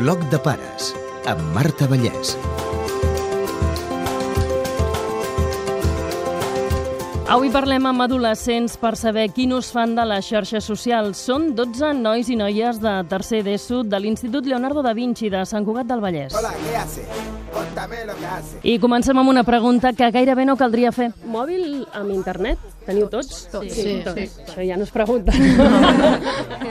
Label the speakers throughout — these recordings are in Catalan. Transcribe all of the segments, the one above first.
Speaker 1: Bloc de pares, amb Marta Vallès.
Speaker 2: Avui parlem amb adolescents per saber quin ús fan de les xarxes socials. Són 12 nois i noies de tercer d'ESO de l'Institut Leonardo da Vinci de Sant Cugat del Vallès.
Speaker 3: Hola, ¿qué hace? Contame lo que hace.
Speaker 2: I comencem amb una pregunta que gairebé no caldria fer.
Speaker 4: Mòbil amb internet? Teniu tots?
Speaker 5: Tots. Sí,
Speaker 4: tots.
Speaker 5: sí.
Speaker 4: Això ja no es pregunta.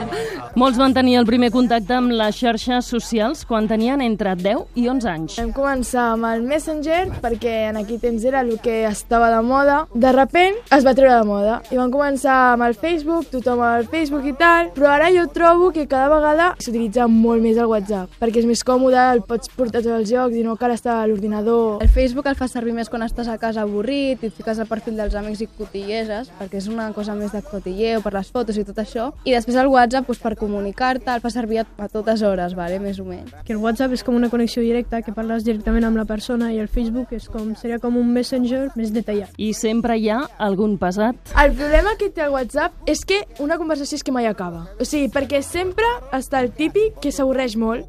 Speaker 2: Molts van tenir el primer contacte amb les xarxes socials quan tenien entre 10 i 11 anys.
Speaker 6: Vam començar amb el Messenger perquè en aquell temps era el que estava de moda. De repent es va treure de moda i vam començar amb el Facebook, tothom al Facebook i tal, però ara jo trobo que cada vegada s'utilitza molt més el WhatsApp perquè és més còmode, el pots portar a tots els jocs i no cal estar a l'ordinador.
Speaker 5: El Facebook el fa servir més quan estàs a casa avorrit i et fiques al perfil dels amics i cotilleses, perquè és una cosa més de cotilleo per les fotos i tot això. I després el WhatsApp doncs, per comunicar-te el fa servir a, a totes hores, vale? més o menys.
Speaker 7: que el WhatsApp és com una connexió directa, que parles directament amb la persona, i el Facebook és com, seria com un messenger més detallat.
Speaker 2: I sempre hi ha algun pesat.
Speaker 6: El problema que té el WhatsApp és que una conversació és que mai acaba. O sigui, perquè sempre està el típic que s'avorreix molt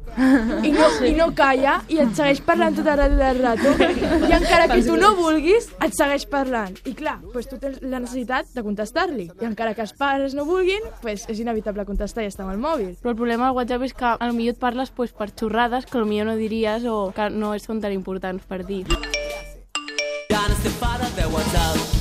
Speaker 6: i no, i no calla i et segueix parlant tot el rato del rato i encara que tu no vulguis et segueix parlant. I clar, doncs tu tens la necessitat de contestar-li. I encara que els pares no vulguin, doncs és inevitable contestar i estar amb el mòbil.
Speaker 8: Però el problema del WhatsApp és que potser et parles pues, per xorrades que potser no diries o que no són tan importants per dir.
Speaker 9: Ganes de fora de WhatsApp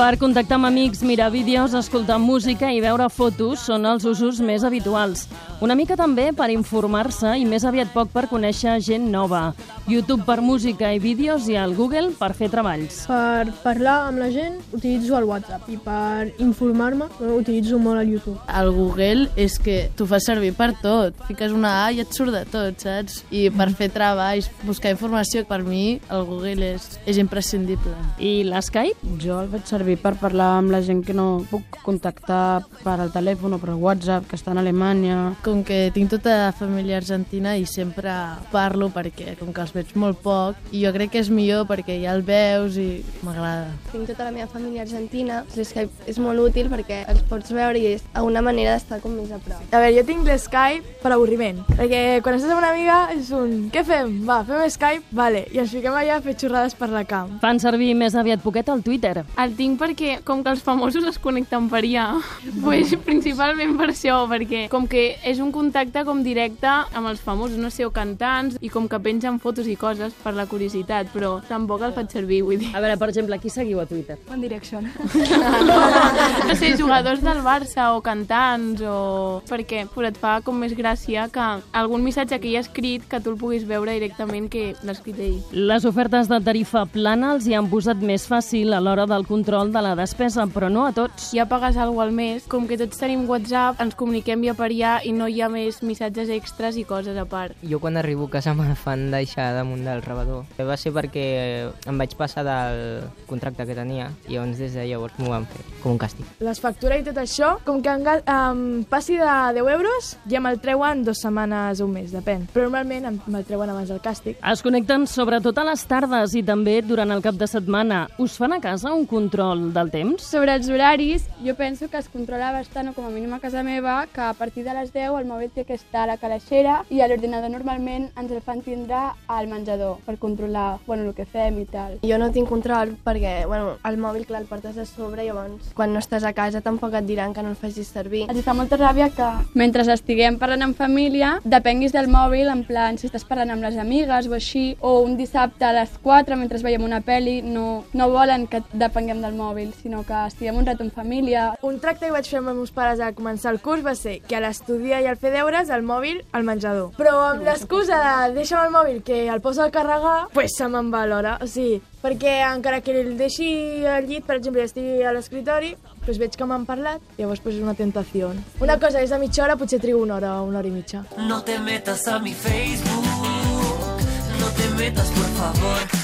Speaker 2: Per contactar amb amics, mirar vídeos, escoltar música i veure fotos són els usos més habituals. Una mica també per informar-se i més aviat poc per conèixer gent nova. YouTube per música i vídeos i el Google per fer treballs.
Speaker 7: Per parlar amb la gent utilitzo el WhatsApp i per informar-me eh, utilitzo molt el YouTube.
Speaker 8: El Google és que t'ho fa servir per tot. Fiques una A i et surt de tot, saps? I per fer treballs, buscar informació, per mi el Google és, és imprescindible.
Speaker 2: I l'Skype?
Speaker 10: Jo el vaig servir per parlar amb la gent que no puc contactar per al telèfon o per WhatsApp, que està a Alemanya.
Speaker 8: Com que tinc tota la família argentina i sempre parlo perquè com que els veig molt poc i jo crec que és millor perquè ja el veus i m'agrada.
Speaker 5: Tinc tota la meva família argentina. L'Skype és molt útil perquè els pots veure i és una manera d'estar com més a prop.
Speaker 6: A veure, jo tinc l'Skype per avorriment, perquè quan estàs amb una amiga és un... Què fem? Va, fem Skype? Vale, i ens fiquem allà a fer xorrades per la camp.
Speaker 2: Fan servir més aviat poquet el Twitter.
Speaker 8: El tinc perquè com que els famosos es connecten per allà, pues, principalment per això, perquè com que és un contacte com directe amb els famosos, no sé, o cantants, i com que pengen fotos i coses per la curiositat, però tampoc el faig servir, vull dir.
Speaker 4: A veure, per exemple, qui seguiu a Twitter?
Speaker 5: One Direction.
Speaker 8: No sé, jugadors del Barça o cantants o... perquè pues, et fa com més gràcia que algun missatge que hi ha escrit que tu el puguis veure directament que l'ha escrit ell.
Speaker 2: Les ofertes de tarifa plana els hi han posat més fàcil a l'hora del control de la despesa, però no a tots.
Speaker 8: Ja pagues alguna al mes, com que tots tenim WhatsApp, ens comuniquem via per allà i no hi ha més missatges extras i coses a part.
Speaker 11: Jo quan arribo a casa me fan deixar damunt del rebedor. Va ser perquè em vaig passar del contracte que tenia i llavors des de llavors m'ho van fer, com un càstig.
Speaker 6: Les factures i tot això, com que em passi de 10 euros, ja me'l treuen dues setmanes o un mes, depèn. Però normalment em- me'l treuen abans del càstig.
Speaker 2: Es connecten sobretot a les tardes i també durant el cap de setmana. Us fan a casa un control del temps?
Speaker 12: Sobre els horaris, jo penso que es controla bastant, o com a mínim a casa meva, que a partir de les 10 el mòbil té que estar a la calaixera i a l'ordinador normalment ens el fan tindre al menjador per controlar bueno, el que fem i tal.
Speaker 5: Jo no tinc control perquè bueno, el mòbil clar el portes a sobre i llavors quan no estàs a casa tampoc et diran que no el facis servir.
Speaker 12: Els fa molta ràbia que mentre estiguem parlant en família depenguis del mòbil, en plan si estàs parlant amb les amigues o així, o un dissabte a les 4 mentre veiem una pel·li, no, no volen que depenguem del mòbil, sinó que estiguem un rato en família.
Speaker 6: Un tracte que vaig fer amb els meus pares al començar el curs va ser que a l'estudiar i al fer deures el mòbil al menjador. Però amb l'excusa de deixa'm el mòbil que el posa a carregar, pues se me'n va l'hora. O sigui, perquè encara que el deixi al llit, per exemple, i estigui a l'escritori, pues veig que m'han parlat, llavors pues és una tentació. Una cosa és a mitja hora, potser trigo una hora o una hora i mitja.
Speaker 9: No te metas a mi Facebook No te metas por favor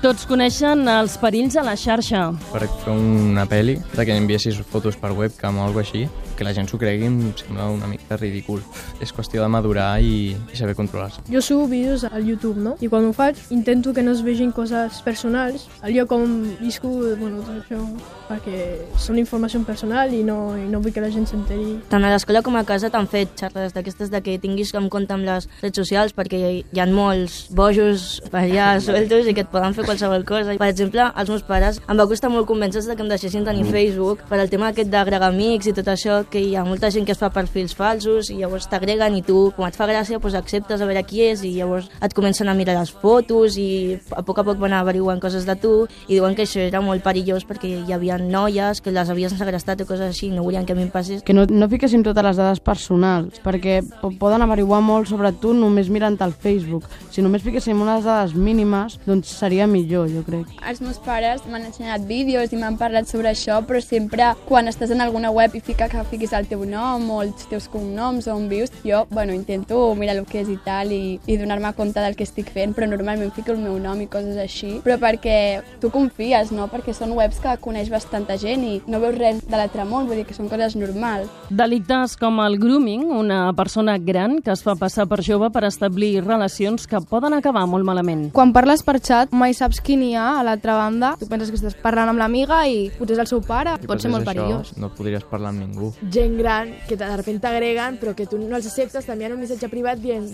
Speaker 2: Tots coneixen els perills a la xarxa.
Speaker 13: Per fer una pel·li, de que enviessis fotos per webcam o alguna així, que la gent s'ho cregui em sembla una mica ridícul. És qüestió de madurar i, i saber controlar-se.
Speaker 7: Jo subo vídeos al YouTube, no? I quan ho faig, intento que no es vegin coses personals, al lloc on visco, bueno, tot això, perquè són informació personal i no, i no vull que la gent s'enteri.
Speaker 14: Tant a l'escola com a casa t'han fet xerrades d'aquestes de que tinguis en compte amb les redes socials perquè hi, hi ha molts bojos per allà sueltos i que et poden fer qualsevol cosa. Per exemple, als meus pares em va costar molt convèncer de que em deixessin tenir Facebook per al tema aquest d'agregar amics i tot això, que hi ha molta gent que es fa perfils falsos i llavors t'agreguen i tu, com et fa gràcia, doncs acceptes a veure qui és i llavors et comencen a mirar les fotos i a poc a poc van averiguant coses de tu i diuen que això era molt perillós perquè hi havia noies que les havien segrestat o coses així i no volien que a mi em passés.
Speaker 10: Que no, no fiquessin totes les dades personals, perquè po- poden averiguar molt sobre tu només mirant el Facebook. Si només fiquéssim unes dades mínimes, doncs seria millor, jo crec.
Speaker 12: Els meus pares m'han ensenyat vídeos i m'han parlat sobre això, però sempre quan estàs en alguna web i fica que fiquis el teu nom o els teus cognoms o on vius, jo, bueno, intento mirar el que és i tal i, i donar-me compte del que estic fent, però normalment fico el meu nom i coses així, però perquè tu confies, no? Perquè són webs que coneix bastanta gent i no veus res de l'altre món, vull dir que són coses normals.
Speaker 2: Delictes com el grooming, una persona gran que es fa passar per jove per establir relacions que poden acabar molt malament.
Speaker 5: Quan parles per xat, mai saps qui n'hi ha a l'altra banda. Tu penses que estàs parlant amb l'amiga i potser és el seu pare.
Speaker 13: I
Speaker 5: Pot ser molt
Speaker 13: això,
Speaker 5: perillós.
Speaker 13: No podries parlar amb ningú.
Speaker 6: gent gran que de repente t'agreguen però que tu no els acceptes, t'envien un missatge privat dient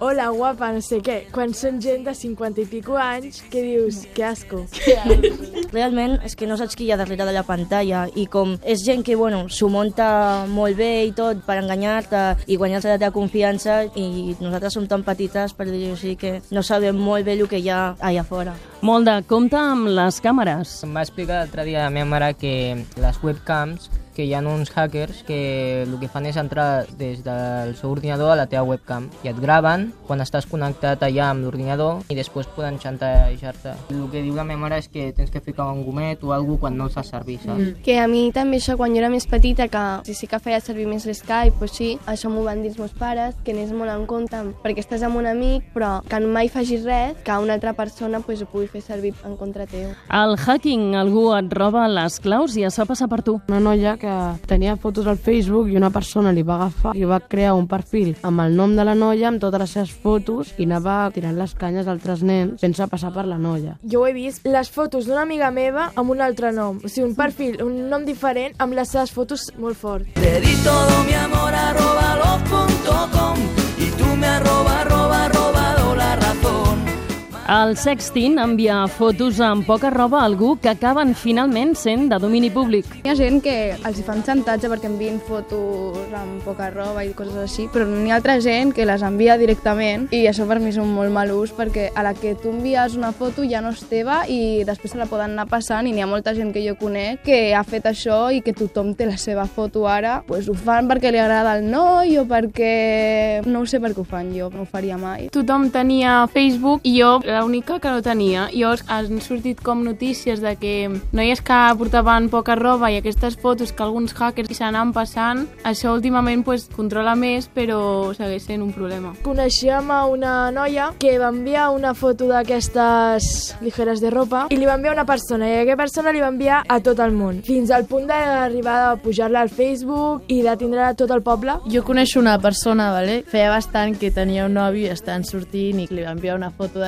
Speaker 6: hola guapa, no sé què. Quan són gent de 50 i pico anys que dius, que asco.
Speaker 14: Realment és que no saps qui hi ha darrere de la pantalla i com és gent que, bueno, s'ho munta molt bé i tot per enganyar-te i guanyar-te la teva confiança i nosaltres som tan petites per dir-ho així que no sabem molt bé el que hi ha allà fora.
Speaker 2: Molt de compte amb les càmeres.
Speaker 11: Em va explicar l'altre dia la meva mare que les webcams que hi ha uns hackers que el que fan és entrar des del seu ordinador a la teva webcam i et graven quan estàs connectat allà amb l'ordinador i després poden xantajar-te. El que diu la meva mare és que tens que ficar un gomet o alguna quan no el saps servir, saps?
Speaker 15: Mm. Que a mi també això, quan jo era més petita, que sí, sí que feia servir més l'Skype, pues sí, això m'ho van dir els meus pares, que anés molt en compte, perquè estàs amb un amic, però que mai facis res, que una altra persona pues, ho pugui fer servir en contra teu.
Speaker 2: Al hacking algú et roba les claus i es fa passar per tu.
Speaker 10: Una noia que tenia fotos al Facebook i una persona li va agafar i va crear un perfil amb el nom de la noia, amb totes les seves fotos i anava tirant les canyes a altres nens sense passar per la noia.
Speaker 6: Jo ho he vist les fotos d'una amiga meva amb un altre nom. O sigui, un perfil, un nom diferent amb les seves fotos molt fort.
Speaker 9: Te di todo mi amor arroba los.com y
Speaker 2: El sexting envia fotos amb poca roba a algú que acaben finalment sent de domini públic.
Speaker 5: Hi ha gent que els hi fan xantatge perquè envien fotos amb poca roba i coses així, però n'hi ha altra gent que les envia directament i això per mi és un molt mal ús perquè a la que tu envies una foto ja no és teva i després se la poden anar passant i n'hi ha molta gent que jo conec que ha fet això i que tothom té la seva foto ara. Pues ho fan perquè li agrada el noi o perquè... no ho sé per què ho fan, jo no ho faria mai.
Speaker 8: Tothom tenia Facebook i jo l'única que no tenia. Llavors han sortit com notícies de que noies que portaven poca roba i aquestes fotos que alguns hackers s'anaven passant, això últimament pues, controla més, però segueix sent un problema.
Speaker 6: Coneixíem a una noia que va enviar una foto d'aquestes ligeres de ropa i li va enviar una persona i aquesta persona li va enviar a tot el món, fins al punt d'arribar a pujar-la al Facebook i de tindre tot el poble.
Speaker 16: Jo coneixo una persona, vale? feia bastant que tenia un nòvio i estan sortint i li va enviar una foto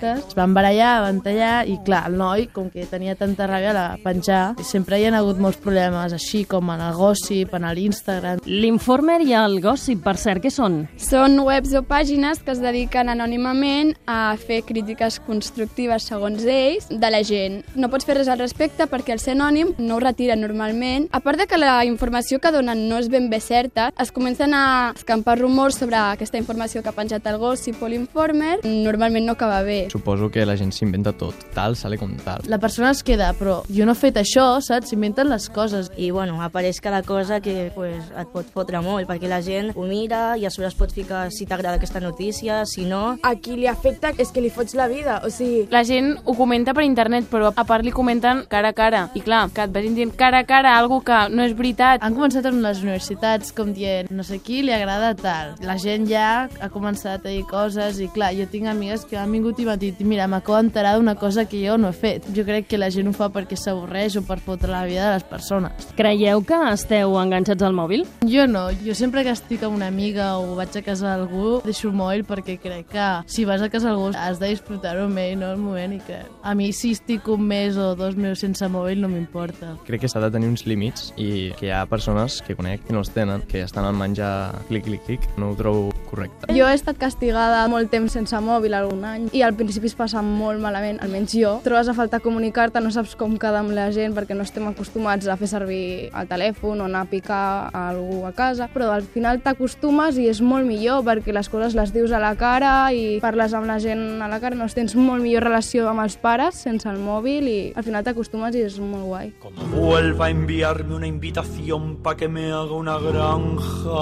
Speaker 16: d'aquestes, es van barallar, van tallar i clar, el noi, com que tenia tanta ràbia, la penjar i sempre hi ha hagut molts problemes, així com en el gossip, en l'Instagram.
Speaker 2: L'Informer i el Gossip, per cert, què són?
Speaker 12: Són webs o pàgines que es dediquen anònimament a fer crítiques constructives, segons ells, de la gent. No pots fer res al respecte perquè el ser anònim no ho retiren normalment. A part de que la informació que donen no és ben bé certa, es comencen a escampar rumors sobre aquesta informació que ha penjat el Gossip o l'Informer. Normalment no acaba bé.
Speaker 13: Suposo que la gent s'inventa tot, tal, sale com tal.
Speaker 16: La persona es queda, però jo no he fet això, saps? S'inventen les coses.
Speaker 14: I, bueno, apareix cada cosa que pues, et pot fotre molt, perquè la gent ho mira i a sobre es pot ficar si t'agrada aquesta notícia, si no...
Speaker 6: A qui li afecta és que li fots la vida, o sigui...
Speaker 8: La gent ho comenta per internet, però a part li comenten cara a cara. I clar, que et vagin dient cara a cara algo que no és veritat.
Speaker 16: Han començat en les universitats com dient no sé qui li agrada tal. La gent ja ha començat a dir coses i clar, jo tinc amigues que han vingut i m'ha dit, mira, m'acabo d'enterar d'una cosa que jo no he fet. Jo crec que la gent ho fa perquè s'avorreix o per fotre la vida de les persones.
Speaker 2: Creieu que esteu enganxats al mòbil?
Speaker 16: Jo no, jo sempre que estic amb una amiga o vaig a casa d'algú deixo el mòbil perquè crec que si vas a casa d'algú has de disfrutar-ho amb ell, no el moment, i que a mi si estic un mes o dos mesos sense mòbil no m'importa.
Speaker 13: Crec que s'ha de tenir uns límits i que hi ha persones que conec que no els tenen, que estan al menjar clic, clic, clic. No ho trobo correcte.
Speaker 5: Jo he estat castigada molt temps sense mòbil algun any i al principi es passa molt malament, almenys jo. Trobes a faltar comunicar-te, no saps com quedar amb la gent perquè no estem acostumats a fer servir el telèfon o anar a picar a algú a casa, però al final t'acostumes i és molt millor perquè les coses les dius a la cara i parles amb la gent a la cara, no tens molt millor relació amb els pares sense el mòbil i al final t'acostumes i és molt guai.
Speaker 17: Vuelva a enviarme una invitación pa' que me haga una granja.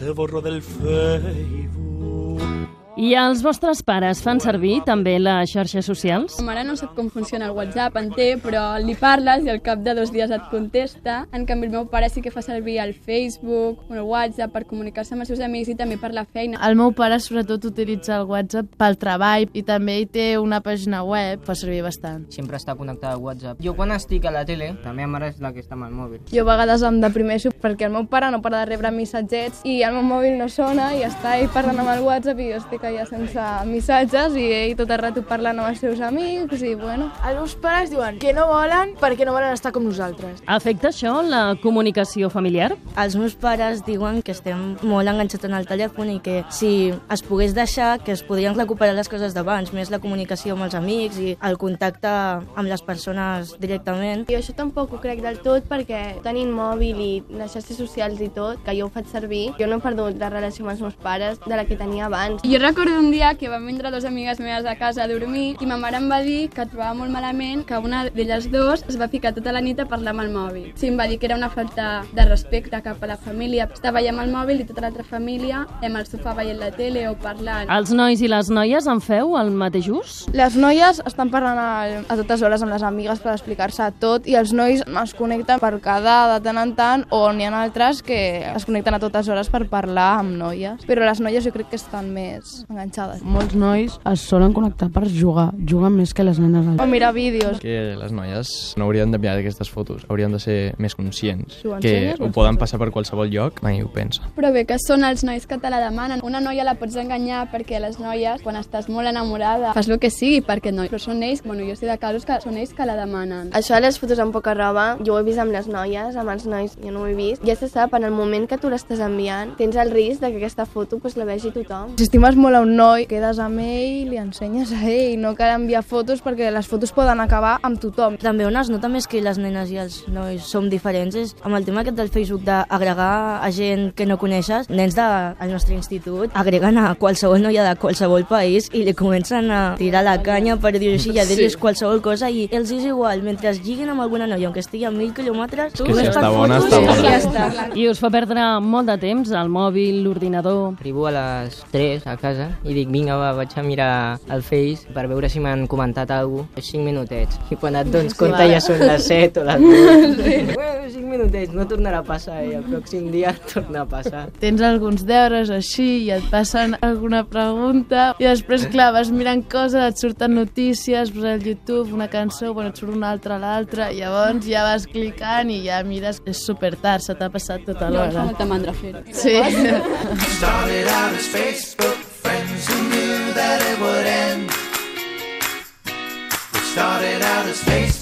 Speaker 17: Te borro del Facebook.
Speaker 2: I els vostres pares fan servir també les xarxes socials?
Speaker 12: Ma mare no sap com funciona el WhatsApp, en té, però li parles i al cap de dos dies et contesta. En canvi, el meu pare sí que fa servir el Facebook o el WhatsApp per comunicar-se amb els seus amics i també per la feina.
Speaker 16: El meu pare sobretot utilitza el WhatsApp pel treball i també hi té una pàgina web, fa servir bastant.
Speaker 11: Sempre està connectada al WhatsApp. Jo quan estic a la tele, la meva mare és la que està amb el mòbil.
Speaker 5: Jo a vegades em deprimeixo perquè el meu pare no para de rebre missatgets i el meu mòbil no sona i està ell parlant amb el WhatsApp i jo estic allà sense missatges i ell tot el rato parlant amb els seus amics i bueno.
Speaker 6: Els meus pares diuen que no volen perquè no volen estar com nosaltres.
Speaker 2: Afecta això la comunicació familiar?
Speaker 14: Els meus pares diuen que estem molt enganxats en el telèfon i que si es pogués deixar, que es podrien recuperar les coses d'abans, més la comunicació amb els amics i el contacte amb les persones directament.
Speaker 15: Jo això tampoc ho crec del tot perquè tenint mòbil i les xarxes socials i tot, que jo ho faig servir, jo no he perdut la relació amb els meus pares de la que tenia abans.
Speaker 12: Jo recordo un dia que vam vindre dues amigues meves a casa a dormir i ma mare em va dir que trobava molt malament que una d'elles dos es va ficar tota la nit a parlar amb el mòbil. Sí, em va dir que era una falta de respecte cap a la família. Estava allà amb el mòbil i tota l'altra família hem al sofà veient la tele o parlant.
Speaker 2: Els nois i les noies en feu el mateix ús?
Speaker 5: Les noies estan parlant a, a totes hores amb les amigues per explicar-se tot i els nois es connecten per quedar de tant en tant o n'hi ha altres que es connecten a totes hores per parlar amb noies. Però les noies jo crec que estan més enganxades.
Speaker 10: Molts nois es solen connectar per jugar, juguen més que les nenes.
Speaker 5: O mirar vídeos.
Speaker 13: Que les noies no haurien d'enviar aquestes fotos, haurien de ser més conscients. Que
Speaker 12: ho
Speaker 13: poden passar per qualsevol lloc, mai ho pensa.
Speaker 12: Però bé que són els nois que te la demanen. Una noia la pots enganyar perquè les noies, quan estàs molt enamorada, fas el que sigui perquè no. Però són ells, bueno, jo sé de casos que són ells que la demanen.
Speaker 15: Això de les fotos amb poca roba, jo ho he vist amb les noies, amb els nois jo no ho he vist. Ja se sap, en el moment que tu l'estàs enviant, tens el risc de que aquesta foto pues, la vegi tothom.
Speaker 5: Si estimes molt a un noi, quedes amb ell, li ensenyes a ell, no cal enviar fotos perquè les fotos poden acabar amb tothom.
Speaker 14: També on es nota més que les nenes i els nois som diferents és amb el tema aquest del Facebook d'agregar a gent que no coneixes, nens del de, nostre institut agreguen a qualsevol noia de qualsevol país i li comencen a tirar la canya per dir així, i a dir-los
Speaker 2: Sí.
Speaker 14: qualsevol cosa i els és igual, mentre es lliguen amb alguna noia, aunque estigui a mil quilòmetres, tu
Speaker 13: que si està bona,
Speaker 14: fotos
Speaker 13: està
Speaker 14: i ja està.
Speaker 2: I us fa perdre molt de temps al mòbil, l'ordinador...
Speaker 11: Arribo a les 3 a casa i dic, vinga, va, vaig a mirar el Face per veure si m'han comentat alguna cosa. 5 minutets. I quan et dones compte
Speaker 16: vale.
Speaker 11: ja són les 7 o les 2. Sí. Bueno, 5 minutets, no tornarà a passar i el pròxim dia torna a passar.
Speaker 16: Tens alguns deures així i et passen alguna pregunta i després, clar, vas mirant coses, et surten notícies, vas al YouTube, una cançó, bueno, et surt una altra, l'altra, i llavors ja vas clicant i ja mires, és super tard, se t'ha passat tota
Speaker 12: No, em fa
Speaker 16: l'hora.
Speaker 12: molta mandra fer-ho.
Speaker 16: Sí.
Speaker 17: Started out as Facebook friends who knew that it would end. We started out as Facebook.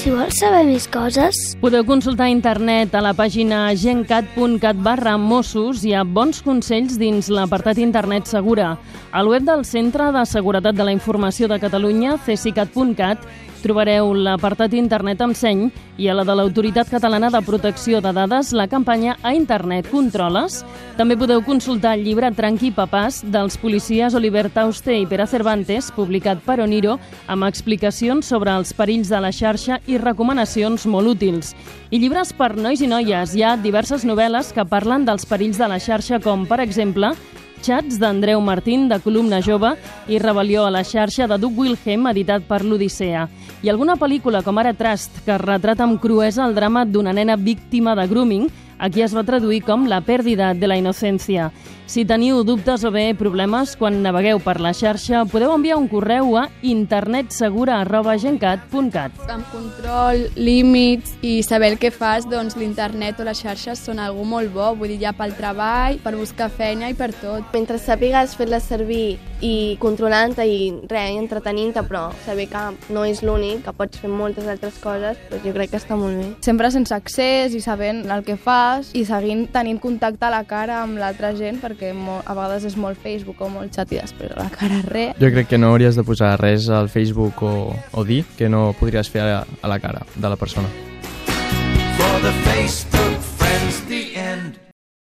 Speaker 18: Si vols saber més coses,
Speaker 2: Podeu consultar a internet a la pàgina gencat.cat barra Mossos i a bons consells dins l'apartat internet segura. Al web del Centre de Seguretat de la Informació de Catalunya, cesicat.cat, trobareu l'apartat internet amb seny i a la de l'Autoritat Catalana de Protecció de Dades la campanya A Internet Controles. També podeu consultar el llibre Tranqui Papàs dels policies Oliver Tauste i Pere Cervantes, publicat per Oniro, amb explicacions sobre els perills de la xarxa i recomanacions molt útils. I llibres per nois i noies. Hi ha diverses novel·les que parlen dels perills de la xarxa, com, per exemple, Chats d'Andreu Martín, de Columna Jove, i Rebel·lió a la xarxa de Doug Wilhelm, editat per l'Odissea. I alguna pel·lícula, com ara Trust, que retrata amb cruesa el drama d'una nena víctima de grooming, Aquí es va traduir com la pèrdida de la innocència. Si teniu dubtes o bé problemes quan navegueu per la xarxa, podeu enviar un correu a internetsegura.gencat.cat.
Speaker 12: Amb control, límits i saber el que fas, doncs l'internet o les xarxes són algú molt bo, vull dir, ja pel treball, per buscar feina i per tot.
Speaker 15: Mentre sàpigues fer-la servir i controlant-te i res, i entretenint-te, però saber que no és l'únic, que pots fer moltes altres coses, doncs jo crec que està molt bé.
Speaker 5: Sempre sense accés i sabent el que fas i seguint tenint contacte a la cara amb l'altra gent, perquè a vegades és molt Facebook o molt xat i després a la cara res.
Speaker 13: Jo crec que no hauries de posar res al Facebook o, o dir que no podries fer a, a la cara de la persona.
Speaker 9: For the Facebook friends, the end.